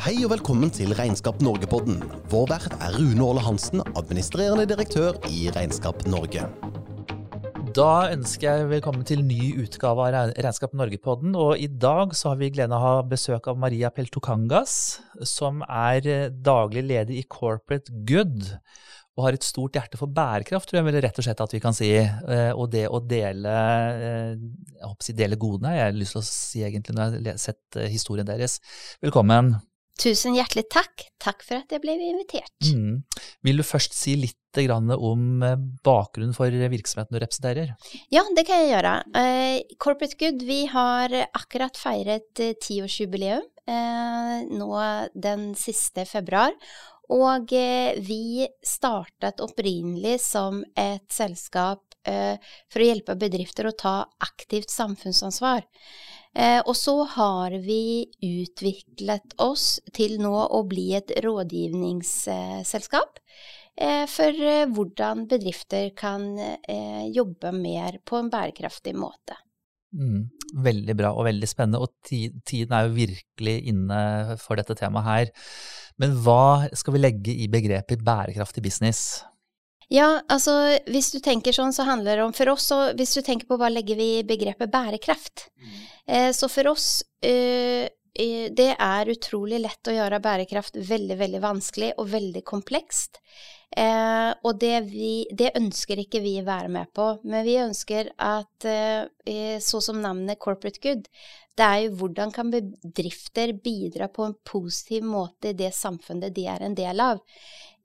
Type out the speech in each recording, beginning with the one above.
Hei og velkommen til Regnskap Norge-podden. Vår vert er Rune Åle Hansen, administrerende direktør i Regnskap Norge. Da ønsker jeg velkommen til ny utgave av Regnskap Norge-podden. Og i dag så har vi gleden av å ha besøk av Maria Peltokangas, som er eh, daglig leder i Corporate Good. Og har et stort hjerte for bærekraft, tror jeg vel rett og slett at vi kan si. Eh, og det å dele, eh, jeg håper å si dele godene, jeg har lyst til å si egentlig når jeg har sett historien deres. Velkommen. Tusen hjertelig takk. Takk for at jeg ble invitert. Mm. Vil du først si litt om eh, bakgrunnen for virksomheten du representerer? Ja, det kan jeg gjøre. Uh, Corporate Good vi har akkurat feiret uh, tiårsjubileum nå den siste februar. Og vi startet opprinnelig som et selskap for å hjelpe bedrifter å ta aktivt samfunnsansvar. Eh, og så har vi utviklet oss til nå å bli et rådgivningsselskap eh, for eh, hvordan bedrifter kan jobbe mer på en bærekraftig måte. Mm, veldig bra og veldig spennende, og tiden er jo virkelig inne for dette temaet her. Men hva skal vi legge i begrepet bærekraftig business? Ja, altså hvis du tenker sånn, så handler det om For oss, så hvis du tenker på hva legger vi i begrepet bærekraft, mm. eh, så for oss eh, det er utrolig lett å gjøre bærekraft veldig, veldig vanskelig og veldig komplekst. Eh, og det, vi, det, ønsker ikke vi være med på, men vi ønsker at eh, så som navnet Corporate Good, det er jo hvordan kan bedrifter bidra på en positiv måte i det samfunnet de er en del av.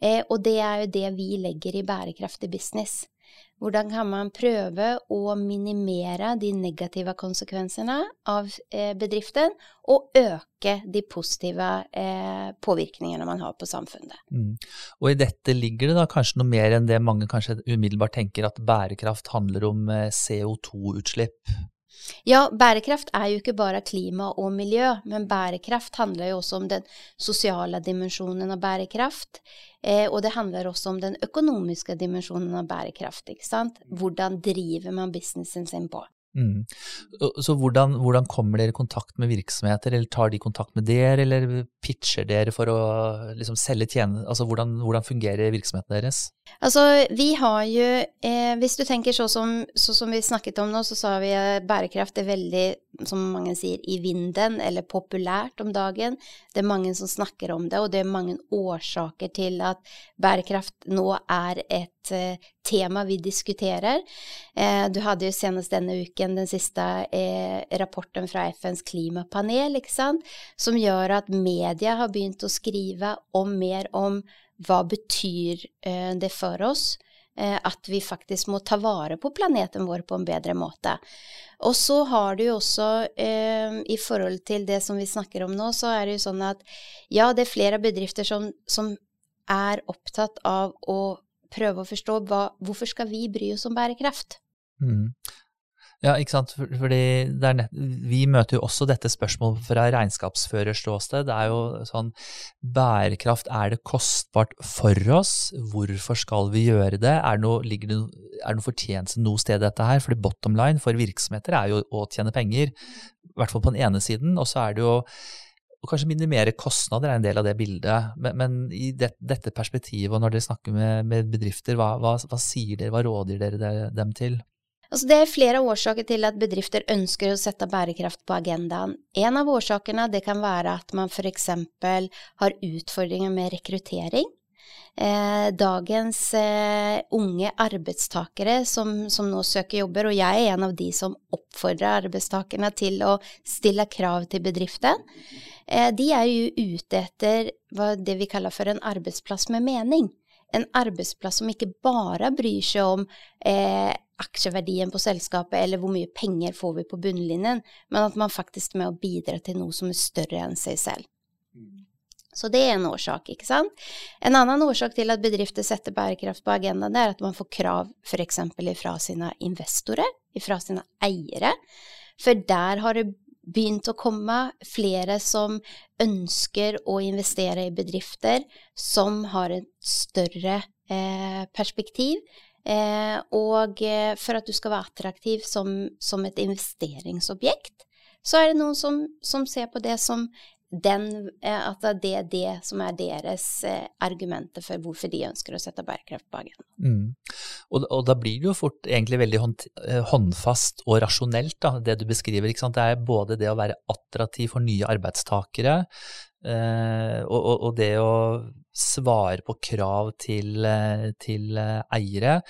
Eh, og det er jo det vi legger i bærekraftig business. Hvordan kan man prøve å minimere de negative konsekvensene av eh, bedriften, og øke de positive eh, påvirkningene man har på samfunnet. Mm. Og i dette ligger det da kanskje noe mer enn det mange kanskje umiddelbart tenker, at bærekraft handler om eh, CO2-utslipp? Ja, bærekraft er jo ikke bare klima og miljø, men bærekraft handler jo også om den sosiale dimensjonen av bærekraft. Eh, og det handler også om den økonomiske dimensjonen av bærekraft. ikke sant? Hvordan driver man businessen sin på? Mm. Så hvordan, hvordan, kommer dere i kontakt med virksomheter, eller tar de kontakt med dere, eller pitcher dere for å liksom, selge tjenester? Altså hvordan, hvordan, fungerer virksomheten deres? Altså, vi har jo eh, Hvis du tenker sånn som, så som vi snakket om nå, så sa vi at bærekraft er veldig, som mange sier, i vinden, eller populært om dagen. Det er mange som snakker om det, og det er mange årsaker til at bærekraft nå er et eh, tema vi diskuterer. Eh, du hadde jo senest denne uken den siste eh, rapporten fra FNs klimapanel, som gjør at media har begynt å skrive om mer om hva betyr eh, det for oss eh, at vi faktisk må ta vare på planeten vår på en bedre måte. Og så har du jo også, eh, i forhold til det som vi snakker om nå, så er det jo sånn at ja, det er flere bedrifter som, som er opptatt av å prøve å forstå hva, hvorfor skal vi bry oss om bærekraft. Mm. Ja, ikke sant. Fordi nett, vi møter jo også dette spørsmålet fra regnskapsførerståsted. Det er jo sånn Bærekraft, er det kostbart for oss? Hvorfor skal vi gjøre det? Er det noe, ligger er noe fortjeneste noe sted i dette her? Fordi bottom line for virksomheter er jo å tjene penger. I hvert fall på den ene siden. Og så er det jo og kanskje minimere kostnader er en del av det bildet. Men, men i det, dette perspektivet, og når dere snakker med, med bedrifter, hva, hva, hva, sier dere, hva råder dere dem til? Altså det er flere årsaker til at bedrifter ønsker å sette bærekraft på agendaen. En av årsakene det kan være at man f.eks. har utfordringer med rekruttering. Eh, dagens eh, unge arbeidstakere som, som, nå søker jobber, og jeg er en av de som oppfordrer arbeidstakerne til å stille krav til bedriften, eh, de er jo ute etter det vi kaller for en arbeidsplass med mening en arbeidsplass som ikke bare bryr seg om eh, aksjeverdien på selskapet eller hvor mye penger får vi på bunnlinjen, men at man faktisk er med å bidra til noe som er større enn seg selv. Så det er en årsak, ikke sant. En annen årsak til at bedrifter setter bærekraft på agendaen, er at man får krav f.eks. fra sine investorer, fra sine eiere. For der har det begynt å komme flere som ønsker å investere i bedrifter som har et større eh, perspektiv. Eh, og eh, for at du skal være attraktiv som, som et investeringsobjekt, så er det noen som, som, ser på det som den, eh, at det er det som er deres eh, argumenter for hvorfor de ønsker å sette bærekraft på agendaen. Mm. Og, og, da blir det jo fort egentlig veldig hånd, eh, håndfast og rasjonelt, da, det du beskriver. ikke sant? Det er både det å være attraktiv for nye arbeidstakere, eh, og, og, og, det å svare på krav til, eh, til, eh, eiere.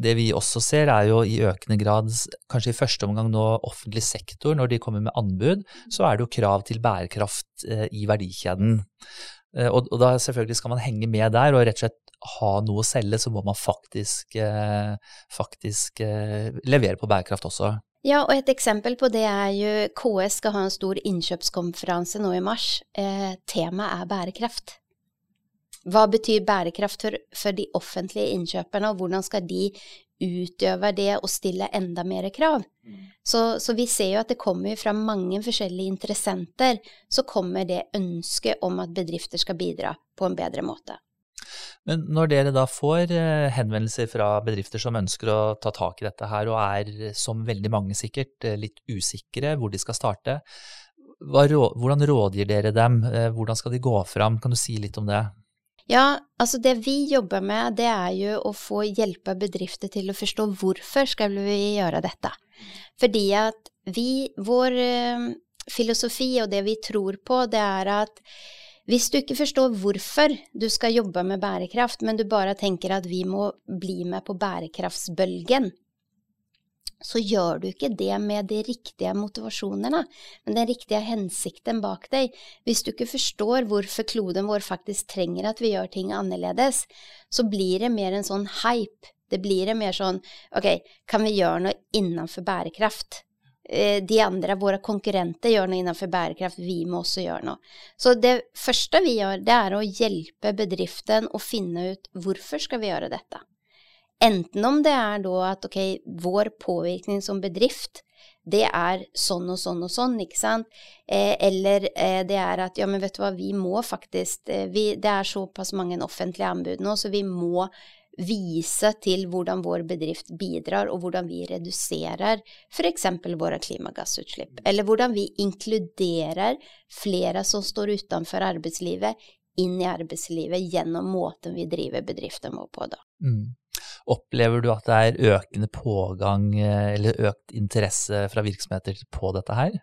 Det vi også ser er jo i økende grad, kanskje i første omgang nå offentlig sektor, når de kommer med anbud, så er det jo krav til bærekraft eh, i verdikjeden. Og, og, da selvfølgelig skal man henge med der og rett og slett ha noe å selge, så må man faktisk, faktisk levere på bærekraft også. Ja, og et eksempel på det er jo KS skal ha en stor innkjøpskonferanse nå i mars. Eh, Temaet er bærekraft. Hva betyr bærekraft for, for, de offentlige innkjøperne, og hvordan skal de utøve det og stille enda mer krav? Mm. Så, så, vi ser jo at det kommer fra mange forskjellige interessenter, så kommer det ønsket om at bedrifter skal bidra på en bedre måte. Men når dere da får eh, henvendelser fra bedrifter som ønsker å ta tak i dette her, og er, som veldig mange sikkert, eh, litt usikre hvor de skal starte, hvordan rådgir dere dem? Eh, hvordan skal de gå fram? Kan du si litt om det? Ja, altså det vi jobber med, det er jo å få hjelpe bedrifter til å forstå hvorfor skal vi gjøre dette. Fordi at vi, vår eh, filosofi og det vi tror på, det er at hvis du ikke forstår hvorfor du skal jobbe med bærekraft, men du bare tenker at vi må bli med på bærekraftsbølgen, så gjør du ikke det med de riktige motivasjonene, men den riktige hensikten bak deg. Hvis du ikke forstår hvorfor kloden vår faktisk trenger at vi gjør ting annerledes, så blir det mer en sånn hype. Det blir det mer sånn OK, kan vi gjøre noe innenfor bærekraft? Eh, de andre, våre konkurrenter, gjør noe innenfor bærekraft, vi må også gjøre noe. Så det første vi gjør, det er å hjelpe bedriften å finne ut hvorfor skal vi gjøre dette. Enten om det er da at ok, vår påvirkning som bedrift, det er sånn og sånn og sånn, ikke sant? Eh, eller eh, det er at ja, men vet du hva, vi må faktisk eh, vi, Det er såpass mange offentlige anbud nå, så vi må vise til hvordan vår bedrift bidrar, og hvordan vi reduserer f.eks. våre klimagassutslipp. Eller hvordan vi inkluderer flere som står utenfor arbeidslivet, inn i arbeidslivet gjennom måten vi driver bedriften vår på. da. Mm. Opplever du at det er økende pågang eh, eller økt interesse fra virksomheter på dette her?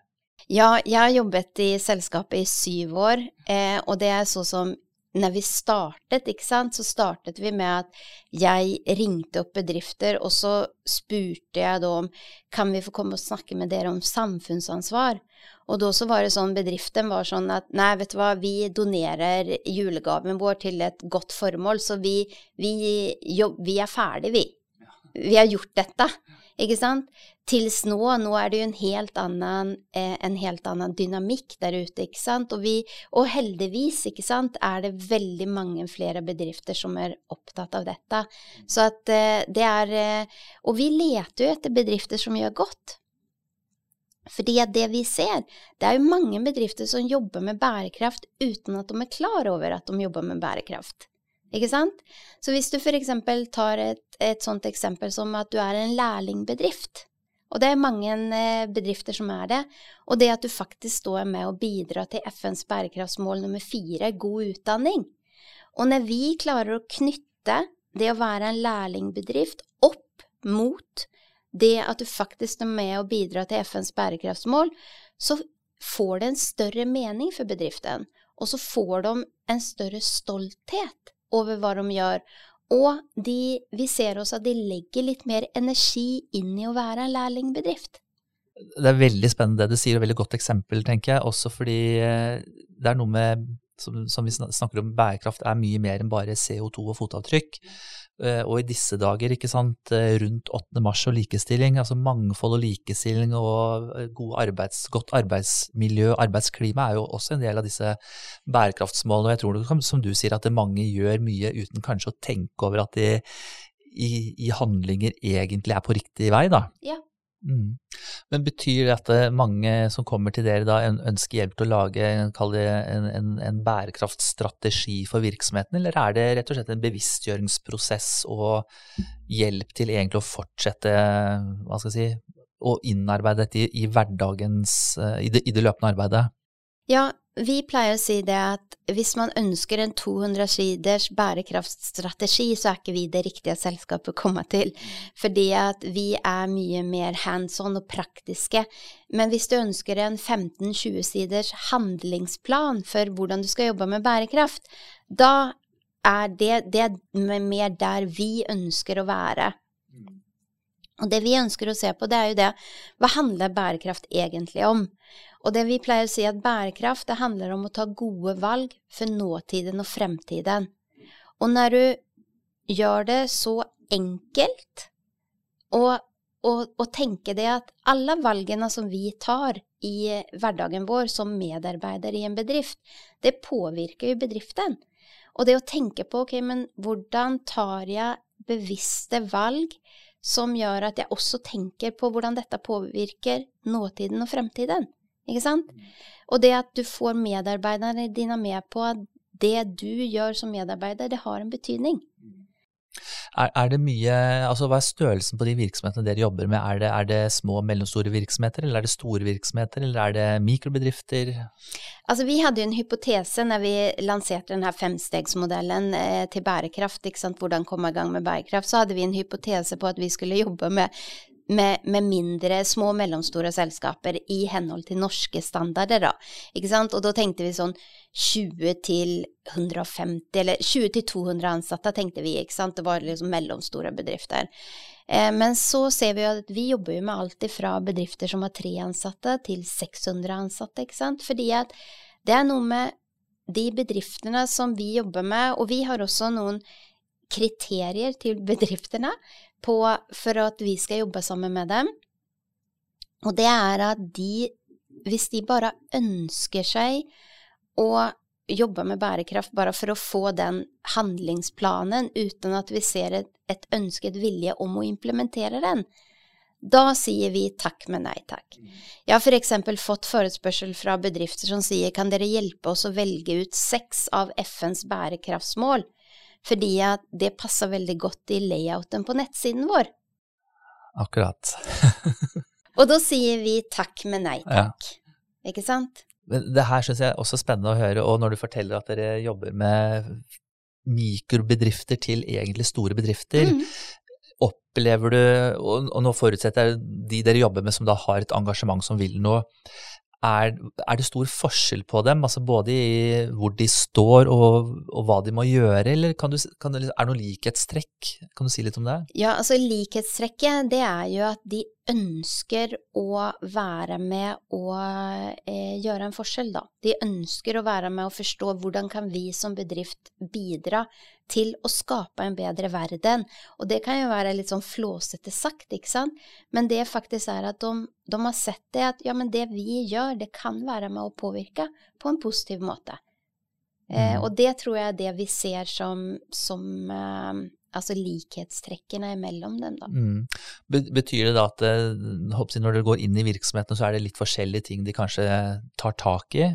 Ja, jeg har jobbet i selskapet i syv år, eh, og det er så som når vi startet, ikke sant, så startet vi med at jeg ringte opp bedrifter, og så spurte jeg da om kan vi få komme og snakke med dere om samfunnsansvar. Og da så var det sånn, bedriften var sånn at nei, vet du hva, vi donerer julegaven vår til et godt formål, så vi, vi, jo, vi er ferdig, vi. Vi har gjort dette. Ikke sant? Tils nå, nå er det jo en helt annen, eh, en helt annen dynamikk der ute, ikke sant. Og, vi, og, heldigvis, ikke sant, er det veldig mange flere bedrifter som er opptatt av dette. Så at eh, det er eh, Og vi leter jo etter bedrifter som gjør godt. Fordi det vi ser, det er jo mange bedrifter som jobber med bærekraft uten at de er klar over at de jobber med bærekraft. Ikke sant? Så hvis du f.eks. tar et, et sånt eksempel som at du er en lærlingbedrift, og det er mange eh, bedrifter som er det, og det at du faktisk står med og bidrar til FNs bærekraftsmål nummer fire, god utdanning. Og når vi klarer å knytte det å være en lærlingbedrift opp mot det at du faktisk er med og bidrar til FNs bærekraftsmål, så får det en større mening for bedriften, og så får de en større stolthet over hva de gjør. Og de, vi ser også at de legger litt mer energi inn i å være en lærlingbedrift. Det er veldig spennende det du sier, og veldig godt eksempel, tenker jeg. Også fordi eh, det er noe med, som, som vi snakker om, bærekraft er mye mer enn bare CO2 og fotavtrykk. Eh, og i disse dager, ikke sant, eh, rundt 8. mars og likestilling, altså mangfold og likestilling og god arbeids, godt arbeidsmiljø arbeidsklima er jo også en del av disse bærekraftsmålene. Og jeg tror som du sier, at mange gjør mye uten kanskje å tenke over at de i, i handlinger egentlig er på riktig vei, da. Ja, Mm. Men betyr det at mange som kommer til dere da ønsker hjelp til å lage en, en, en, bærekraftstrategi for virksomheten, eller er det rett og slett en bevisstgjøringsprosess og hjelp til egentlig å fortsette hva skal jeg si, å innarbeide dette i, i hverdagens i det, i det løpende arbeidet? Ja, vi pleier å si det at hvis man ønsker en 200 siders bærekraftstrategi, så er ikke vi det riktige selskapet å komme til. Fordi at vi er mye mer hands on og praktiske. Men hvis du ønsker en 15-20 siders handlingsplan for hvordan du skal jobbe med bærekraft, da er det, det er mer der vi ønsker å være. Og det vi ønsker å se på, det er jo det Hva handler bærekraft egentlig om? Og det vi pleier å si at bærekraft, det handler om å ta gode valg for nåtiden og fremtiden. Og når du gjør det så enkelt, og, og, og tenker det at alle valgene som vi tar i hverdagen vår som medarbeider i en bedrift, det påvirker jo bedriften. Og det å tenke på ok, men hvordan tar jeg bevisste valg som gjør at jeg også tenker på hvordan dette påvirker nåtiden og fremtiden. Ikke sant? Og det at du får medarbeiderne dine med på at det du gjør som medarbeider, det har en betydning. Er, er, det mye, altså Hva er størrelsen på de virksomhetene dere jobber med? Er det, er det, små og mellomstore virksomheter, eller er det store virksomheter, eller er det mikrobedrifter? Altså Vi hadde jo en hypotese når vi lanserte denne femstegsmodellen eh, til bærekraft, ikke sant? hvordan komme i gang med bærekraft, så hadde vi en hypotese på at vi skulle jobbe med med, med, mindre, små og mellomstore selskaper i henhold til norske standarder, da. Ikke sant? Og da tenkte vi sånn 20 til 150, eller 20 til 200 ansatte, tenkte vi, ikke sant. Det var liksom mellomstore bedrifter. Eh, men så ser vi jo at vi jobber jo med alt fra bedrifter som har tre ansatte, til 600 ansatte, ikke sant. Fordi at det er noe med de bedriftene som vi jobber med, og vi har også noen kriterier til bedriftene på for at vi skal jobbe sammen med dem. Og det er at de, hvis de bare ønsker seg å jobbe med bærekraft bare for å få den handlingsplanen uten at vi ser et, et ønsket vilje om å implementere den, da sier vi takk, men nei takk. Jeg har f.eks. fått forespørsel fra bedrifter som sier kan dere hjelpe oss å velge ut seks av FNs bærekraftsmål fordi at det passer veldig godt i layouten på nettsiden vår. Akkurat. og da sier vi takk, men nei takk. Ja. Ikke sant? Det her syns jeg er også spennende å høre, og når du forteller at dere jobber med mikrobedrifter til egentlig store bedrifter, mm. opplever du, og nå forutsetter jeg de dere jobber med som da har et engasjement som vil noe, er, er, det stor forskjell på dem, altså både i hvor de står og, og hva de må gjøre, eller kan du, kan er det noe likhetstrekk? Kan du si litt om det? Ja, altså likhetstrekket det er jo at de ønsker å være med og eh, gjøre en forskjell, da. De ønsker å være med og forstå hvordan kan vi som bedrift bidra til å skape en bedre verden. Og det kan jo være litt sånn flåsete sagt, ikke sant, men det faktisk er at de, de har sett det at ja, men det vi gjør, det kan være med å påvirke på en positiv måte. Eh, mm. og det tror jeg er det vi ser som, som eh, altså likhetstrekkene mellom dem. Da. Mm. Betyr det da at eh, når dere går inn i virksomheten, så er det litt forskjellige ting de kanskje tar tak i?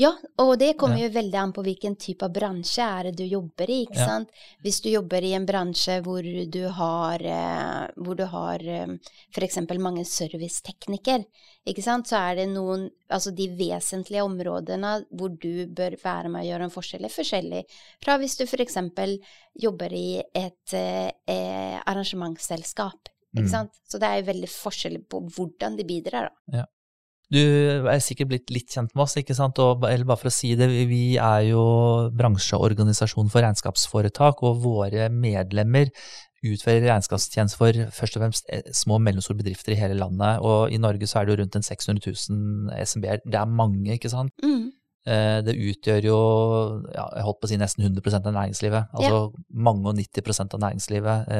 Ja, og det kommer jo veldig an på hvilken type av bransje er det du jobber i. ikke ja. sant? Hvis du jobber i en bransje hvor du har, eh, hvor du har eh, f.eks. mange servicetekniker, ikke sant? så er det noen Altså de vesentlige områdene hvor du bør være med å gjøre en forskjell, er forskjellig fra hvis du f.eks. jobber i et eh, arrangementsselskap. Ikke mm. sant? Så det er jo veldig forskjell på hvordan de bidrar. da. Ja. Du er sikkert blitt litt kjent med oss, ikke sant? Og, eller bare for å si det, vi er jo bransjeorganisasjon for regnskapsforetak, og våre medlemmer utfører regnskapstjenester for først og fremst eh, små og mellomstore bedrifter i hele landet. Og i Norge så er det jo rundt en 600 000 SMB-er. Det er mange, ikke sant? Mm. Eh, det utgjør jo ja, jeg holdt på å si nesten 100 av næringslivet. Altså ja. mange og 90% av næringslivet.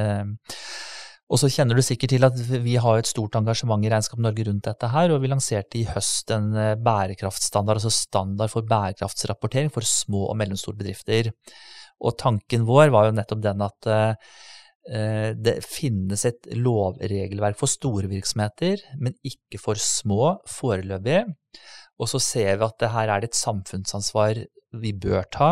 Eh, og så kjenner du sikkert til at vi har et stort engasjement i Regnskap Norge rundt dette her, og vi lanserte i høst en eh, bærekraftstandard, altså standard for bærekraftsrapportering for små og mellomstore bedrifter. Og tanken vår var jo nettopp den at uh, det finnes et lovregelverk for store virksomheter, men ikke for små foreløpig. Og så ser vi at her er det et samfunnsansvar vi bør ta,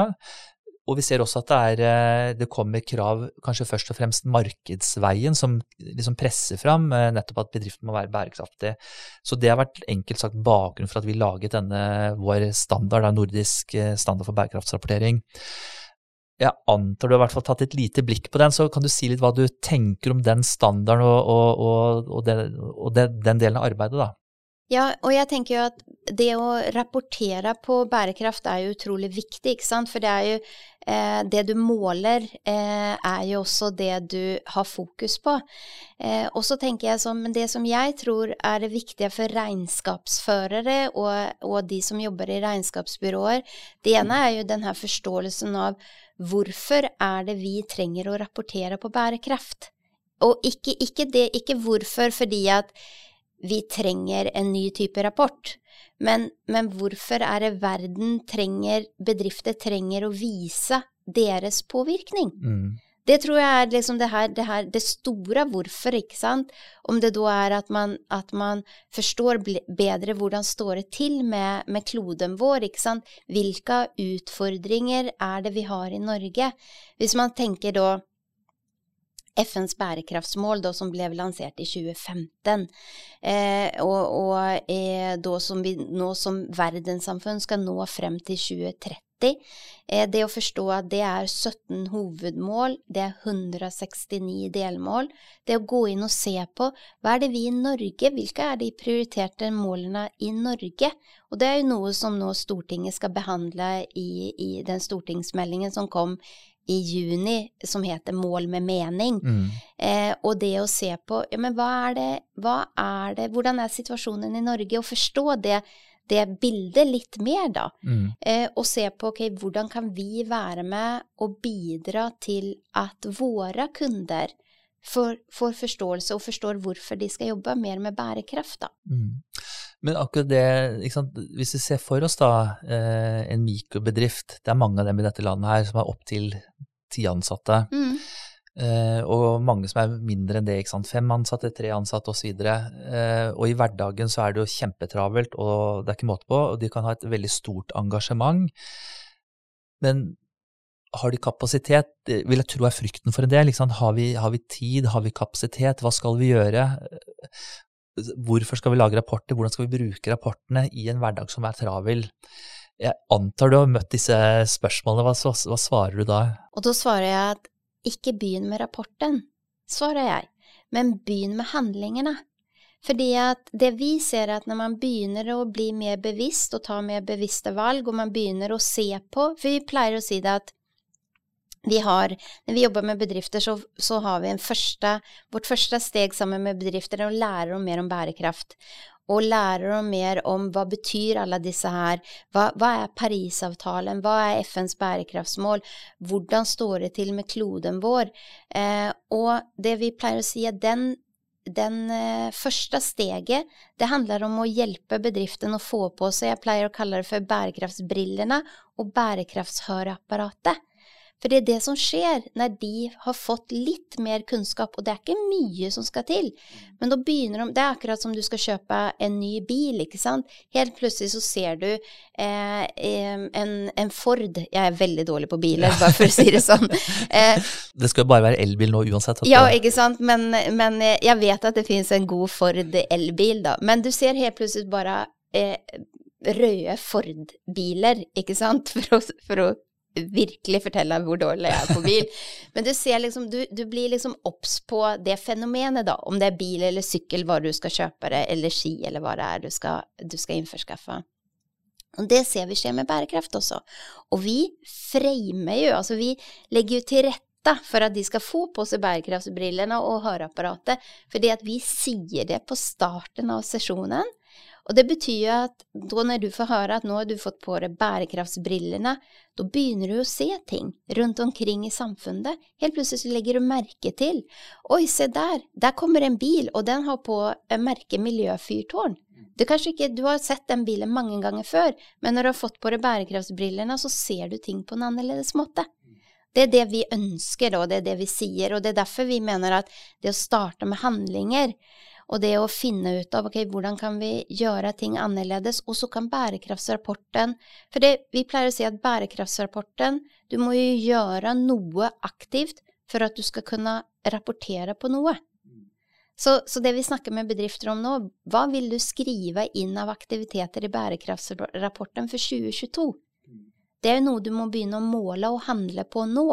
og vi ser også at det, er, eh, det, kommer krav, kanskje først og fremst markedsveien, som liksom presser fram eh, nettopp at bedriften må være bærekraftig. Så det har vært enkelt sagt bakgrunnen for at vi laget denne vår standard, da, nordisk eh, standard for bærekraftsrapportering. Jeg antar du har i hvert fall tatt et lite blikk på den, så kan du si litt hva du tenker om den standarden og, og, og, og det, den delen av arbeidet, da? Ja, og jeg tenker jo at det å rapportere på bærekraft er jo utrolig viktig, ikke sant. For det er jo eh, det du måler, eh, er jo også det du har fokus på. Eh, og så tenker jeg som det som jeg tror er det viktige for regnskapsførere og, og de som jobber i regnskapsbyråer, det ene er jo den her forståelsen av hvorfor er det vi trenger å rapportere på bærekraft. Og ikke, ikke det, ikke hvorfor fordi at vi trenger en ny type rapport. Men, men, hvorfor er det verden trenger, bedrifter trenger å vise deres påvirkning? Mm. Det tror jeg er liksom det, her, det, her, det store hvorfor, ikke sant. Om det da er at man, at man forstår bedre hvordan står det til med, med, kloden vår, ikke sant. Hvilke utfordringer er det vi har i Norge? Hvis man tenker da FNs bærekraftsmål da, som ble lansert i 2015. Eh, og, og eh, da som vi nå som verdenssamfunn skal nå frem til 2030. Eh, det å forstå at det er 17 hovedmål, det er 169 delmål. Det å gå inn og se på hva er det vi i Norge, hvilke er de prioriterte målene i Norge? Og det er jo noe som nå Stortinget skal behandle i, i den stortingsmeldingen som kom i juni som heter Mål med mening. Mm. Eh, og det å se på ja, men hva er, det, hva er det, hvordan er situasjonen i Norge, og forstå det, det bildet litt mer, da. Mm. Eh, og se på ok, hvordan kan vi være med og bidra til at våre kunder får, får forståelse og forstår hvorfor de skal jobbe mer med bærekraft, da. Mm. Men akkurat det, hvis vi ser for oss da eh, en mikrobedrift, det er mange av dem i dette landet her som har opptil ti ansatte. Mm. Eh, og mange som er mindre enn det, ikke sant? fem ansatte, tre ansatte osv. Og, eh, og i hverdagen så er det jo kjempetravelt, og det er ikke måte på. Og de kan ha et veldig stort engasjement. Men har de kapasitet? Det vil jeg tro er frykten for en del. Har vi, har, vi, tid, har vi kapasitet, hva skal vi gjøre? Hvorfor skal vi lage rapporter, hvordan skal vi bruke rapportene i en hverdag som er travel? Jeg antar du har møtt disse spørsmålene, hva, hva svarer du da? Og da svarer jeg at ikke begynn med rapporten, svarer jeg, men begynn med handlingene. Fordi at det vi ser at når man begynner å bli mer bevisst og ta mer bevisste valg, og man begynner å se på For vi pleier å si det at vi har, når vi jobber med bedrifter, så, så har vi en første, vårt første steg sammen med bedrifter er å lære dem mer om bærekraft. Og lære dem mer om hva betyr alle disse her, hva, hva er Parisavtalen, hva er FNs bærekraftsmål, hvordan står det til med kloden vår? Eh, og det vi pleier å si, er den den eh, første steget, det handler om å hjelpe bedriften å få på seg, jeg pleier å kalle det for bærekraftsbrillene og bærekraftshøreapparatet. For det er det som skjer når de har fått litt mer kunnskap, og det er ikke mye som skal til. Men da begynner de Det er akkurat som du skal kjøpe en ny bil, ikke sant. Helt plutselig så ser du eh, en, en, Ford Jeg er veldig dårlig på biler, bare for å si det sånn. Eh, det skal jo bare være elbil nå uansett. Ja, ikke sant. Men, men, eh, jeg vet at det finnes en god Ford elbil, da. Men du ser helt plutselig bare eh, røde Ford-biler, ikke sant, for å, for å virkelig fortelle hvor dårlig jeg er på bil. Men du ser liksom, du, du blir liksom obs på det fenomenet, da. Om det er bil eller sykkel, hva du skal kjøpe det, eller ski, eller hva det er du skal, du skal innforskaffe. Og det ser vi skjer med bærekraft også. Og vi framer jo, altså vi legger jo til rette for at de skal få på seg bærekraftsbrillene og høreapparatet, fordi at vi sier det på starten av sesjonen. Og det betyr jo at da når du får høre at nå har du fått på deg bærekraftsbrillene, da begynner du å se ting rundt omkring i samfunnet. Helt plutselig så legger du merke til Oi, se der, der kommer en bil, og den har på merket miljøfyrtårn. Du, ikke, du har sett den bilen mange ganger før, men når du har fått på deg bærekraftsbrillene, så ser du ting på en annerledes måte. Det er det vi ønsker, og det er det vi sier, og det er derfor vi mener at det å starte med handlinger Og det å finne ut av ok, hvordan kan vi gjøre ting annerledes, og så kan bærekraftsrapporten For det, vi pleier å si at bærekraftsrapporten Du må jo gjøre noe aktivt for at du skal kunne rapportere på noe. Så, så, det vi snakker med bedrifter om nå, hva vil du skrive inn av aktiviteter i bærekraftsrapporten for 2022? Det er jo noe du må begynne å måle og handle på nå,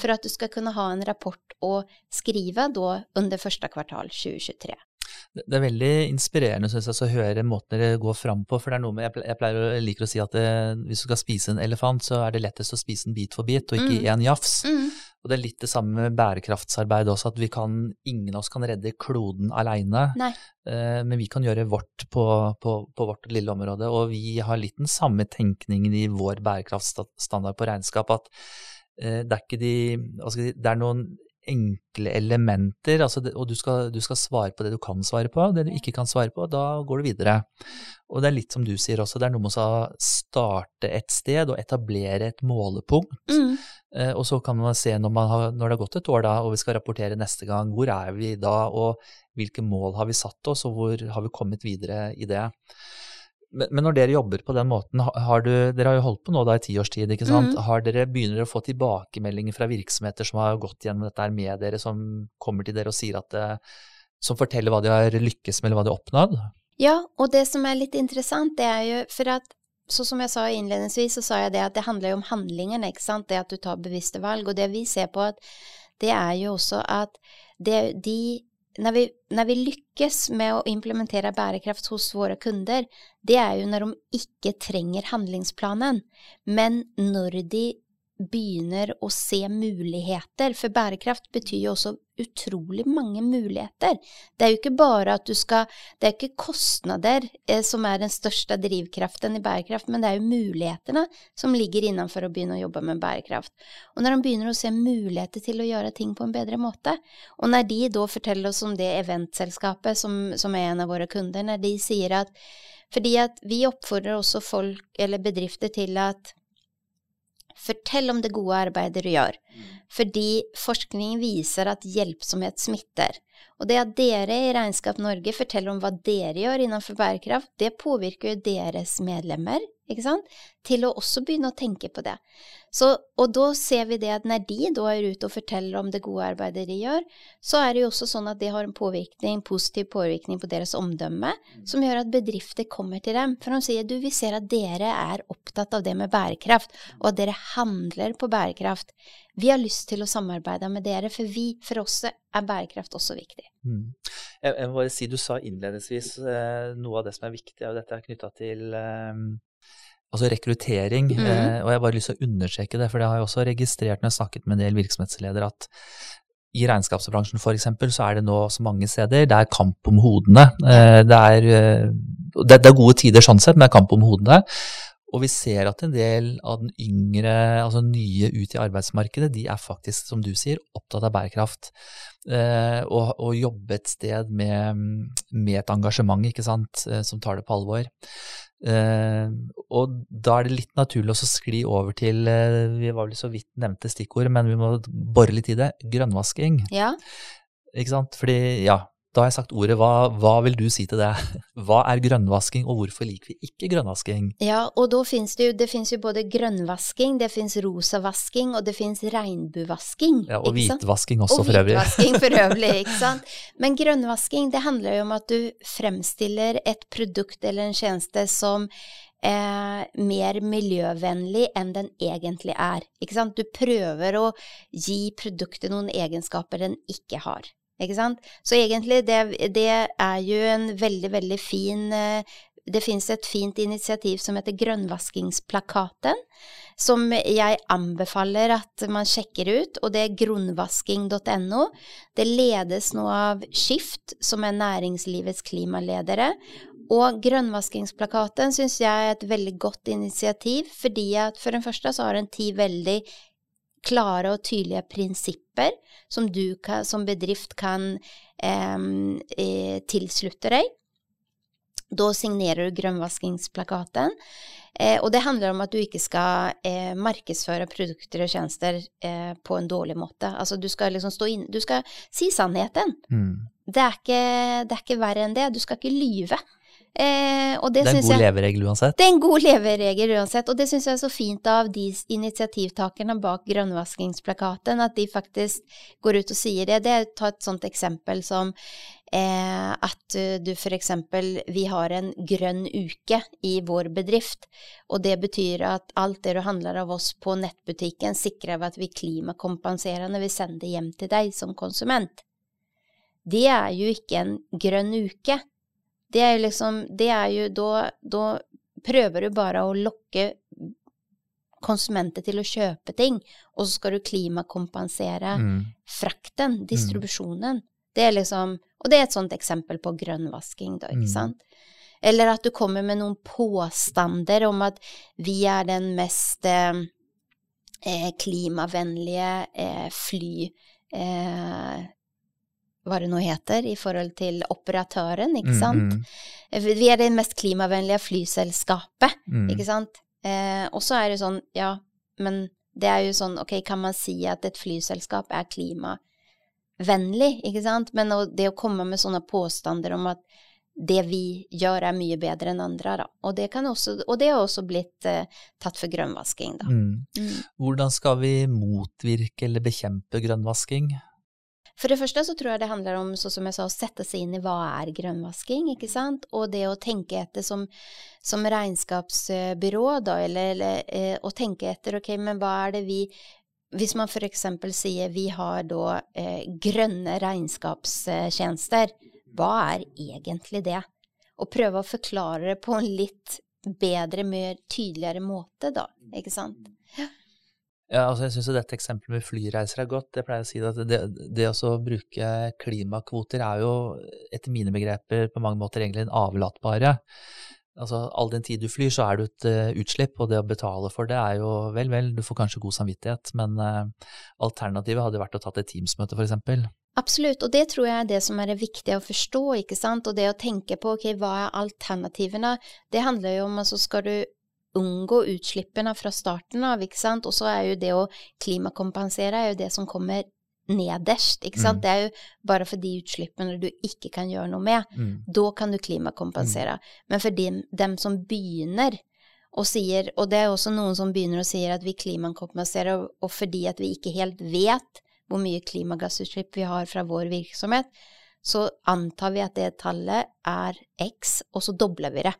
for at du skal kunne ha en rapport å skrive da under første kvartal 2023. Det er veldig inspirerende synes jeg, å høre måten dere går fram på. for det er noe med, Jeg pleier å liker å si at det, hvis du skal spise en elefant, så er det lettest å spise den bit for bit, og ikke i mm. én jafs. Mm. Og det er litt det samme med bærekraftsarbeid også, at vi kan, ingen av oss kan redde kloden aleine. Eh, men vi kan gjøre vårt på, på, på, vårt lille område. Og vi har litt den samme tenkningen i vår bærekraftsstandard på regnskap, at eh, det er de, si, det er noen enkle elementer, altså det, og du skal, du skal, svare på det du kan svare på. Det du ikke kan svare på, da går du videre. Og det er litt som du sier også, det er noe med å starte et sted og etablere et målepunkt. Mm. Eh, og så kan man se når, man har, når, det har gått et år da, og vi skal rapportere neste gang, hvor er vi da, og hvilke mål har vi satt oss, og hvor har vi kommet videre i det. Men, men, når dere jobber på den måten, har du, dere har jo holdt på nå da i ti års tid, ikke sant. Mm. Har dere, begynner dere å få tilbakemeldinger fra virksomheter som har gått gjennom dette med dere, som kommer til dere og sier at det, som forteller hva de har lykkes med, eller hva de har oppnådd? Ja, og det som er litt interessant, det er jo for at så som jeg sa innledningsvis, så sa jeg det at det handler jo om handlingene, ikke sant. Det at du tar bevisste valg. Og det vi ser på, at det er jo også at det, de når vi, når vi, lykkes med å implementere bærekraft hos våre kunder, det er jo når de ikke trenger handlingsplanen, men når de begynner å se muligheter, for bærekraft betyr jo også utrolig mange muligheter. Det er jo ikke bare at du skal Det er ikke kostnader eh, som er den største drivkraften i bærekraft, men det er jo mulighetene som ligger innenfor å begynne å jobbe med bærekraft. Og når de begynner å se muligheter til å gjøre ting på en bedre måte, og når de da forteller oss om det eventselskapet som, som er en av våre kunder, når de sier at fordi at vi oppfordrer også folk eller bedrifter til at Fortell om det gode arbeidet du gjør. Fordi forskning viser at hjelpsomhet smitter. Og det at dere i Regnskap Norge forteller om hva dere gjør innenfor bærekraft, det påvirker jo deres medlemmer ikke sant? til å også begynne å tenke på det. Så, og da ser vi det at når de da er ute og forteller om det gode arbeidet de gjør, så er det jo også sånn at det har en påvirkning, positiv påvirkning på deres omdømme, som gjør at bedrifter kommer til dem. For de sier du, vi ser at dere er opptatt av det med bærekraft, og at dere handler på bærekraft. Vi har lyst til å samarbeide med dere, for vi, for oss er bærekraft også viktig. Mm. Jeg, jeg må bare si, Du sa innledningsvis eh, noe av det som er viktig, og dette er knytta til eh, altså rekruttering. Mm. Eh, og jeg har bare lyst til å understreke det, for det har jeg også registrert når jeg har snakket med en del virksomhetsledere, at i regnskapsbransjen f.eks. så er det nå så mange steder det er kamp om hodene. Eh, det, er, eh, det, er, gode tider sånn sett, men det er kamp om hodene. Og vi ser at en del av den yngre, altså nye ut i arbeidsmarkedet, de er faktisk, som du sier, opptatt av bærekraft. Eh, og, og jobbe et sted med, med, et engasjement, ikke sant, eh, som tar det på alvor. Eh, og da er det litt naturlig å skli over til, eh, vi var vel så vidt nevnte stikkord, men vi må bore litt i det, grønnvasking. Ja. Ikke sant, fordi, ja, da har jeg sagt ordet, hva, hva, vil du si til det? Hva er grønnvasking, og hvorfor liker vi ikke grønnvasking? Ja, og da finnes det jo, det finnes jo både grønnvasking, det finnes rosavasking, og det finnes regnbuevasking. Ja, og hvitvasking også, for øvrig. Og hvitvasking for øvrig, ikke sant. Men grønnvasking, det handler jo om at du fremstiller et produkt eller en tjeneste som Eh, mer miljøvennlig enn den egentlig er. Ikke sant? Du prøver å gi produktet noen egenskaper den ikke har. Ikke sant? Så egentlig, det, det er jo en veldig, veldig fin eh, det fins et fint initiativ som heter Grønnvaskingsplakaten, som jeg anbefaler at man sjekker ut, og det er grunnvasking.no. Det ledes nå av Skift, som er næringslivets klimaledere. Og Grønnvaskingsplakaten syns jeg er et veldig godt initiativ, fordi at for den første så har den ti veldig klare og tydelige prinsipper som du kan, som bedrift kan eh, tilslutte deg. Da signerer du grønnvaskingsplakaten. Eh, og det handler om at du ikke skal eh, markedsføre produkter og tjenester eh, på en dårlig måte. Altså du skal liksom stå inne Du skal si sannheten. Mm. det er, ikke, det er ikke verre enn det. Du skal ikke lyve. Eh, det, det, er en god jeg, leveregel uansett? Det er en god leveregel uansett, og det syns jeg er så fint av de initiativtakerne bak grønnvaskingsplakaten, at de faktisk går ut og sier det. Det ta et sånt eksempel som eh, at du for eksempel Vi har en grønn uke i vår bedrift, og det betyr at alt det du handler av oss på nettbutikken, sikrer vi at vi klimakompenserer når vi sender hjem til deg som konsument. Det er jo ikke en grønn uke det er liksom Det er jo Da, da prøver du bare å lokke konsumenter til å kjøpe ting, og så skal du klimakompensere mm. frakten, mm. distribusjonen. Det er liksom Og det er et sånt eksempel på grønnvasking, da, ikke mm. sant? Eller at du kommer med noen påstander om at vi er den mest eh, eh klimavennlige eh, fly eh, hva det nå heter, i forhold til operatøren, ikke mm, sant. Mm, mm. Vi er det mest klimavennlige flyselskapet, mm. ikke sant. Eh, og så er det sånn, ja, men det er jo sånn, ok, kan man si at et flyselskap er klimavennlig, ikke sant. Men det å komme med sånne påstander om at det vi gjør er mye bedre enn andre, da. Og det, også, og det har også blitt eh, tatt for grønnvasking, da. Mm. Mm. Hvordan skal vi motvirke eller bekjempe grønnvasking? For det første så tror jeg det handler om, så som jeg sa, å sette seg inn i hva er grønnvasking, ikke sant, og det å tenke etter som, som regnskapsbyrå, da, eller, eller eh, å tenke etter, ok, men hva er det vi hvis man for eksempel sier vi har da eh, grønne regnskapstjenester, hva er egentlig det? Og prøve å forklare det på en litt bedre, mer tydeligere måte, da, ikke sant? Ja. Ja, altså jeg syns dette eksempelet med flyreiser er godt. Jeg pleier å si at det, det å bruke klimakvoter er jo etter mine begreper på mange måter egentlig en avlatbare. Altså all den tid du flyr, så er du et uh, utslipp, og det å betale for det er jo vel, vel, du får kanskje god samvittighet, men uh, alternativet hadde vært å tatt et Teams-møte, f.eks. Absolutt, og det tror jeg er det som er det viktige å forstå, ikke sant, og det å tenke på ok, hva er alternativene, det handler jo om altså skal du unngå utslippene fra starten av, ikke sant. Og så er jo det å klimakompensere er jo det som kommer nederst, ikke sant. Mm. Det er jo bare for de utslippene du ikke kan gjøre noe med. Mm. Da kan du klimakompensere. Mm. Men for dem, dem, som begynner og sier, og det er også noen som begynner og sier at vi klimakompenserer, og fordi at vi ikke helt vet hvor mye klimagassutslipp vi har fra vår virksomhet, så antar vi at det tallet er X, og så dobler vi det.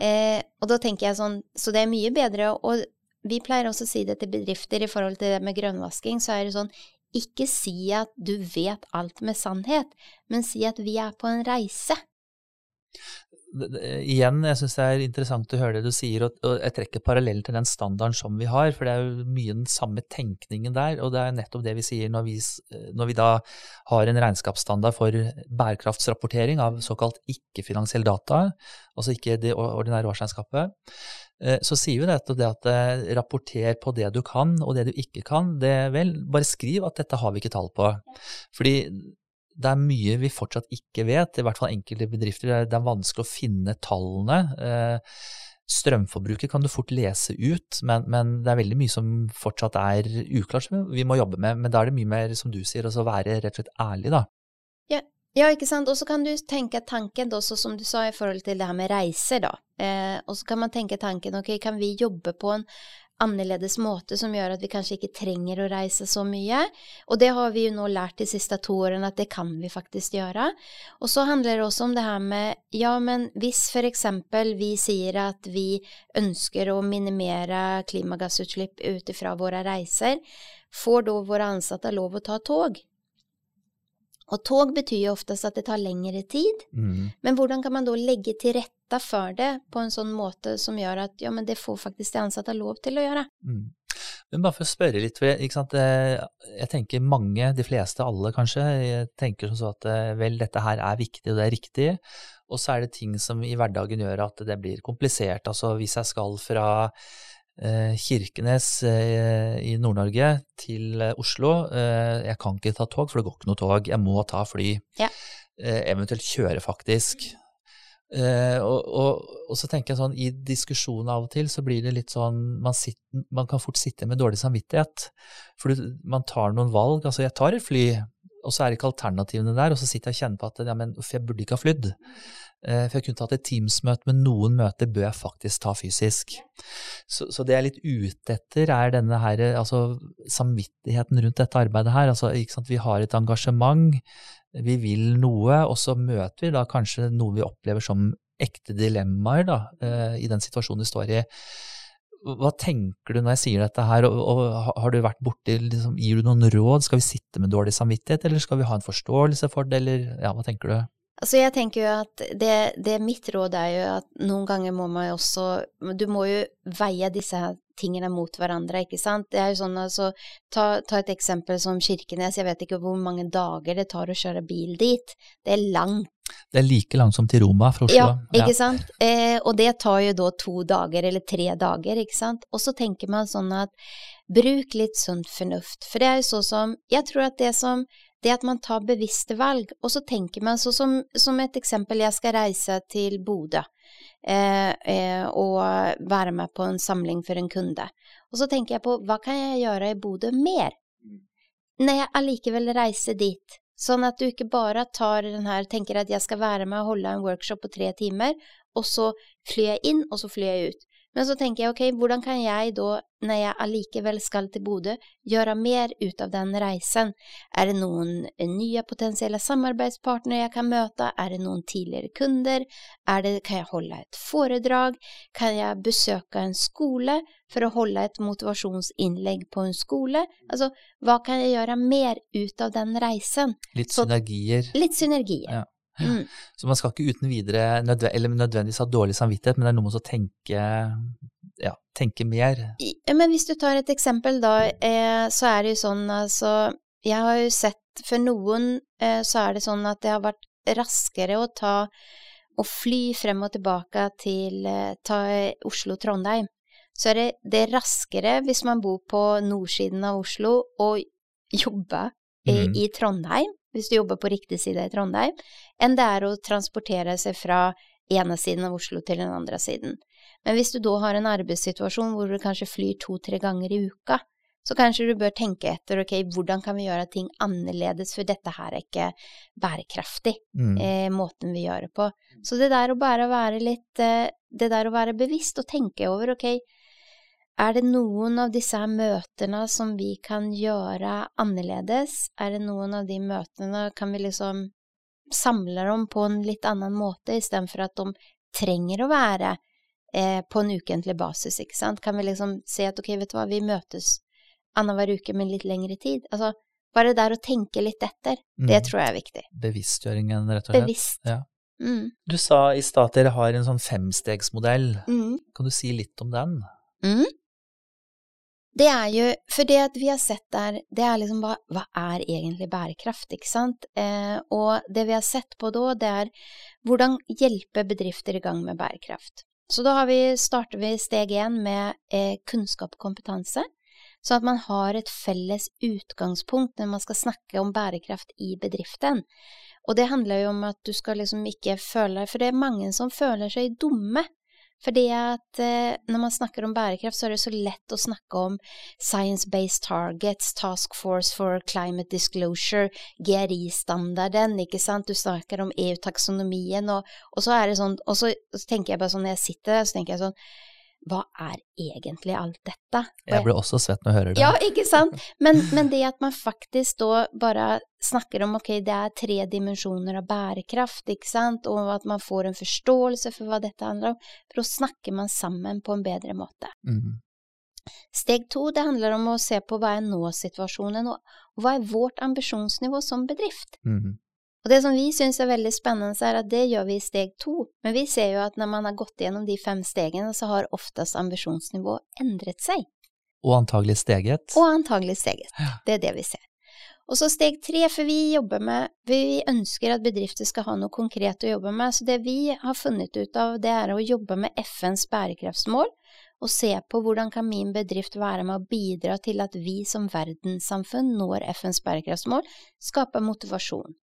Eh, og da tenker jeg sånn, så det er mye bedre Og vi pleier også å si det til bedrifter i forhold til det med grønnvasking, så er det sånn ikke si at du vet alt med sannhet, men si at vi er på en reise igjen, jeg syns det er interessant å høre det du sier, og, jeg trekker parallell til den standarden som vi har, for det er jo mye den samme tenkningen der. Og det er nettopp det vi sier når vi, når vi da har en regnskapsstandard for bærekraftsrapportering av såkalt ikke-finansiell data, altså ikke det ordinære årsregnskapet. Eh, så sier vi nettopp det at eh, rapporter på det du kan og det du ikke kan. Det vel, bare skriv at dette har vi ikke tall på. Fordi det er mye vi fortsatt ikke vet, i hvert fall enkelte bedrifter. Det er vanskelig å finne tallene. Eh, strømforbruket kan du fort lese ut, men, men, det er veldig mye som fortsatt er uklart, som vi må jobbe med. Men da er det mye mer, som du sier, å være rett og slett ærlig, da. Ja, ja ikke sant. Og så kan du tenke tanken, også, som du sa i forhold til det her med reiser, da. Eh, og så kan man tenke tanken, ok, kan vi jobbe på en annerledes måte som gjør at vi kanskje ikke trenger å reise så mye. Og det har vi jo nå lært de siste to årene at det kan vi faktisk gjøre. Og så handler det også om det her med ja, men hvis for eksempel vi sier at vi ønsker å minimere klimagassutslipp ut ifra våre reiser, får da våre ansatte lov å ta tog? Og tog betyr jo oftest at det tar lengre tid, mm. men hvordan kan man da legge til rette for det på en sånn måte som gjør at ja, men det får faktisk de ansatte lov til å gjøre? Mm. Men bare for å spørre litt, for jeg, eh, jeg, tenker mange, de fleste, alle kanskje, tenker som så at eh, vel, dette her er viktig og det er riktig, og så er det ting som i hverdagen gjør at det blir komplisert. Altså hvis jeg skal fra Eh, Kirkenes eh, i Nord-Norge til eh, Oslo. Jeg kan ikke ta tog, for det går ikke noe tog. Jeg må ta fly. Ja. Eventuelt kjøre, faktisk. Og, og, og, så tenker jeg sånn, i diskusjonen av og til så blir det litt sånn Man, sitter, man kan fort sitte med dårlig samvittighet. For man tar noen valg. Altså, jeg tar et fly og så er ikke alternativene der, og så sitter jeg og kjenner på at ja, men, jeg burde ikke ha flydd. Eh, for jeg kunne tatt et Teams-møte, men noen møter bør jeg faktisk ta fysisk. Så, så, det jeg er litt ute etter, er denne her, altså samvittigheten rundt dette arbeidet her. Altså? Vi har et engasjement, vi vil noe, og så møter vi da kanskje noe vi opplever som ekte dilemmaer da, eh, i den situasjonen vi står i. Hva tenker du når jeg sier dette her, og, og har du vært borti liksom, Gir du noen råd? Skal vi sitte med dårlig samvittighet, eller skal vi ha en forståelse for det, eller ja, hva tenker du? Altså jeg tenker jo at det, det mitt råd er jo at noen ganger må man jo også Du må jo veie disse tingene mot hverandre, ikke sant. Det er jo sånn altså ta, ta, et eksempel som Kirkenes. Jeg vet ikke hvor mange dager det tar å kjøre bil dit. Det er langt. Det er like langt som til Roma fra Oslo. Ja, ikke ja. sant. Eh, og det tar jo da to dager eller tre dager, ikke sant. Og så tenker man sånn at bruk litt sunt fornuft. For det er jo sånn som Jeg tror at det som det at man tar bevisste valg. Og så tenker man så som, som et eksempel, jeg skal reise til Bodø eh, eh, og være med på en samling for en kunde. Og så tenker jeg på hva kan jeg gjøre i Bodø mer? Når jeg allikevel reiser dit. Sånn at du ikke bare tar den her, tenker at jeg skal være med og holde en workshop på tre timer, og så flyr jeg inn, og så flyr jeg ut. Men så tenker jeg ok, hvordan kan jeg da, når jeg allikevel skal til Bodø, gjøre mer ut av den reisen? Er det noen nye potensielle samarbeidspartnere jeg kan møte? Er det noen tidligere kunder? Er det, kan jeg holde et foredrag? Kan jeg besøke en skole for å holde et motivasjonsinnlegg på en skole? Altså, hva kan jeg gjøre mer ut av den reisen? Litt synergier. litt synergier. Ja. Mm. Så man skal ikke uten videre eller nødvendigvis ha dårlig samvittighet, men det er noe med å tenke, ja, tenke mer. Men hvis du tar et eksempel, da, eh, så er det jo sånn altså Jeg har jo sett for noen eh, så er det sånn at det har vært raskere å ta å fly frem og tilbake til eh, ta Oslo-Trondheim. Så er det, det er raskere hvis man bor på nordsiden av Oslo og jobber mm. i Trondheim hvis du jobber på riktig side i Trondheim, enn det er å transportere seg fra ene siden av Oslo til den andre siden. Men hvis du da har en arbeidssituasjon hvor du kanskje flyr to-tre ganger i uka, så kanskje du bør tenke etter ok, hvordan kan vi gjøre ting annerledes, for dette her er ikke bærekraftig, mm. eh, måten vi gjør det på. Så det der å bare være litt eh, Det der å være bevisst og tenke over ok, er det noen av disse møtene som vi kan gjøre annerledes? Er det noen av de møtene kan vi liksom samle dem på en litt annen måte, istedenfor at de trenger å være eh, på en ukentlig basis, ikke sant? Kan vi liksom si at ok, vet du hva, vi møtes annenhver uke med litt lengre tid? Altså, bare der å tenke litt etter, mm. det tror jeg er viktig. Bevisstgjøringen, rett og slett. Bevisst. Ja. Mm. Du sa i stad at dere har en sånn femstegsmodell. Mm. Kan du si litt om den? Mm. Det er jo For det vi har sett der, det er liksom hva, hva er egentlig bærekraft, ikke sant? Eh, og det vi har sett på da, det er hvordan hjelpe bedrifter i gang med bærekraft. Så da vi, starter vi steg én med eh, kunnskap og kompetanse. Sånn at man har et felles utgangspunkt når man skal snakke om bærekraft i bedriften. Og det handler jo om at du skal liksom ikke føle For det er mange som føler seg dumme fordi at eh, når man snakker om bærekraft, så er det så lett å snakke om science-based targets, task force for climate disclosure, GRI-standarden, ikke sant, du snakker om EU-taksonomien, og, og, så er det sånn, og så, og så tenker jeg bare sånn, når jeg sitter der, så tenker jeg sånn, hva er egentlig alt dette? Jeg blir også svett når jeg hører det. Ja, ikke sant? Men, men, det at man faktisk da bare snakker om ok, det er tre dimensjoner av bærekraft, ikke sant, og at man får en forståelse for hva dette handler om, for da snakker man sammen på en bedre måte. Mm. Steg to, det handler om å se på hva er nå-situasjonen, og hva er vårt ambisjonsnivå som bedrift? Mm. Og det som vi syns er veldig spennende, er at det gjør vi i steg to. Men vi ser jo at når man har gått gjennom de fem stegene, så har oftest ambisjonsnivået endret seg. Og antagelig steget. Og antagelig steget. Ja. Det er det vi ser. Og så steg tre, for vi jobber med Vi ønsker at bedrifter skal ha noe konkret å jobbe med. Så det vi har funnet ut av, det er å jobbe med FNs bærekraftsmål. Og se på hvordan kan min bedrift være med å bidra til at vi som verdenssamfunn når FNs bærekraftsmål, skaper motivasjon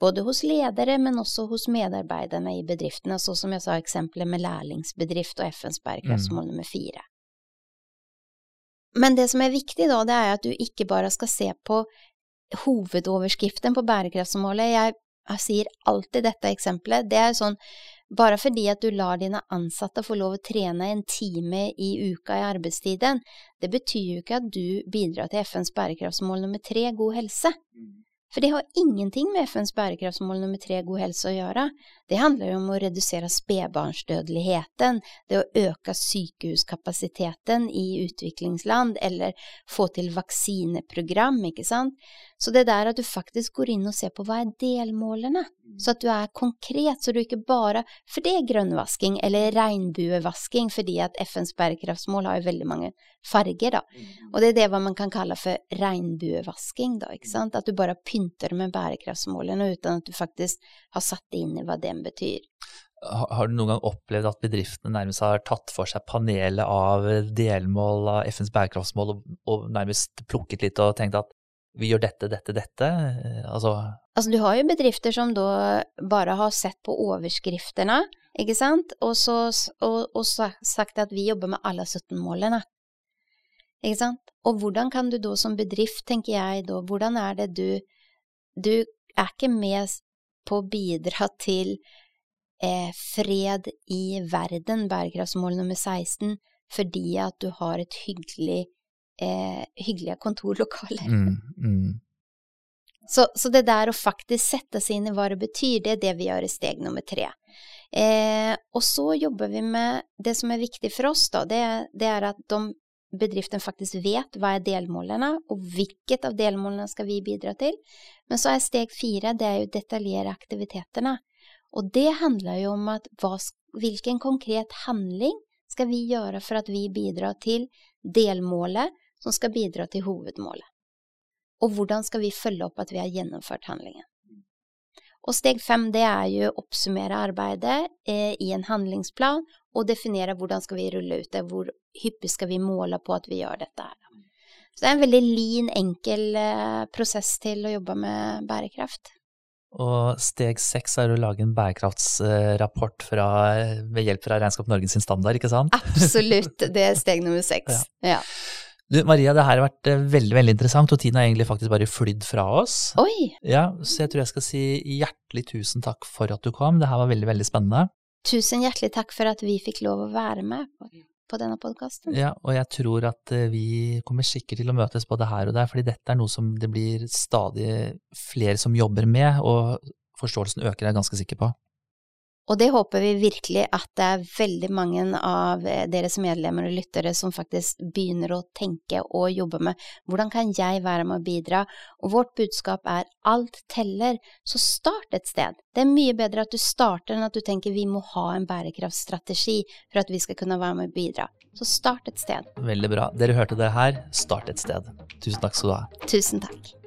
både hos ledere, men også hos medarbeiderne i bedriftene, så som jeg sa eksempelet med lærlingsbedrift og FNs bærekraftsmål mm. nummer fire. Men det som er viktig da, det er at du ikke bare skal se på hovedoverskriften på bærekraftsmålet, jeg, jeg sier alltid dette eksempelet, det er sånn bare fordi at du lar dine ansatte få lov å trene en time i uka i arbeidstiden, det betyr jo ikke at du bidrar til FNs bærekraftsmål nummer tre, god helse. For det har ingenting med FNs bærekraftsmål nummer tre, god helse, å gjøre. Det handler jo om å redusere spedbarnsdødeligheten, det å øke sykehuskapasiteten i utviklingsland, eller få til vaksineprogram, ikke sant. Så det der at du faktisk går inn og ser på hva er delmålene, så at du er konkret, så du ikke bare For det er grønnvasking eller regnbuevasking, fordi at FNs bærekraftsmål har jo veldig mange farger, da. Og det er det hva man kan kalle for regnbuevasking, da, ikke sant. At du bare pynter med bærekraftsmålene uten at du faktisk har satt det inn i hva den betyr. Har du noen gang opplevd at bedriftene nærmest har tatt for seg panelet av delmål av FNs bærekraftsmål og, og nærmest plukket litt og tenkt at vi gjør dette, dette, dette? Altså Altså, du har jo bedrifter som da bare har sett på overskriftene, ikke sant, og, så, og, og sagt at vi jobber med alle 17 målene. Ikke sant? Og hvordan kan du da som bedrift, tenker jeg da, hvordan er det du Du er ikke med på å bidra til eh, fred i verden, bærekraftsmål nummer 16, fordi at du har et hyggelig eh, hyggelige kontorlokaler. Mm, mm. Så, så, det der å faktisk sette seg inn i hva det betyr, det er det vi gjør i steg nummer tre. Eh, og så jobber vi med det som er viktig for oss, da. Det, det er at de bedriften faktisk vet hva er delmålene, og hvilket av delmålene skal vi bidra til. Men så er steg fire det er jo detaljere aktivitetene. Og det handler jo om at hva, hvilken konkret handling skal vi gjøre for at vi bidrar til delmålet som skal bidra til hovedmålet. Og hvordan skal vi følge opp at vi har gjennomført handlingen? Og steg fem det er jo å oppsummere arbeidet eh, i en handlingsplan og definere hvordan skal vi rulle ut det, hvor hyppig skal vi måle på at vi gjør dette her. Så det er en veldig lin, enkel eh, prosess til å jobbe med bærekraft. Og steg seks er å lage en bærekraftsrapport fra, ved hjelp fra Regnskap Norge sin standard, ikke sant? Absolutt, det er steg nummer seks. Ja. ja. Du, Maria, det her har vært eh, veldig veldig interessant, og tiden har egentlig faktisk bare flydd fra oss. Oi! Ja, Så jeg tror jeg skal si hjertelig tusen takk for at du kom. Det her var veldig, veldig spennende. Tusen hjertelig takk for at vi fikk lov å være med på, på denne podkasten. Ja, og jeg tror at eh, vi kommer sikkert til å møtes både her og der, fordi dette er noe som det blir stadig flere som jobber med, og forståelsen øker, jeg er ganske sikker på. Og det håper vi virkelig at det er veldig mange av eh, deres medlemmer og lyttere som faktisk begynner å tenke og jobbe med hvordan kan jeg være med å bidra? Og vårt budskap er alt teller, så start et sted. Det er mye bedre at du starter enn at du tenker vi må ha en bærekraftsstrategi for at vi skal kunne være med å bidra. Så start et sted. Veldig bra. Dere hørte det her, start et sted. Tusen takk skal du ha. Tusen takk.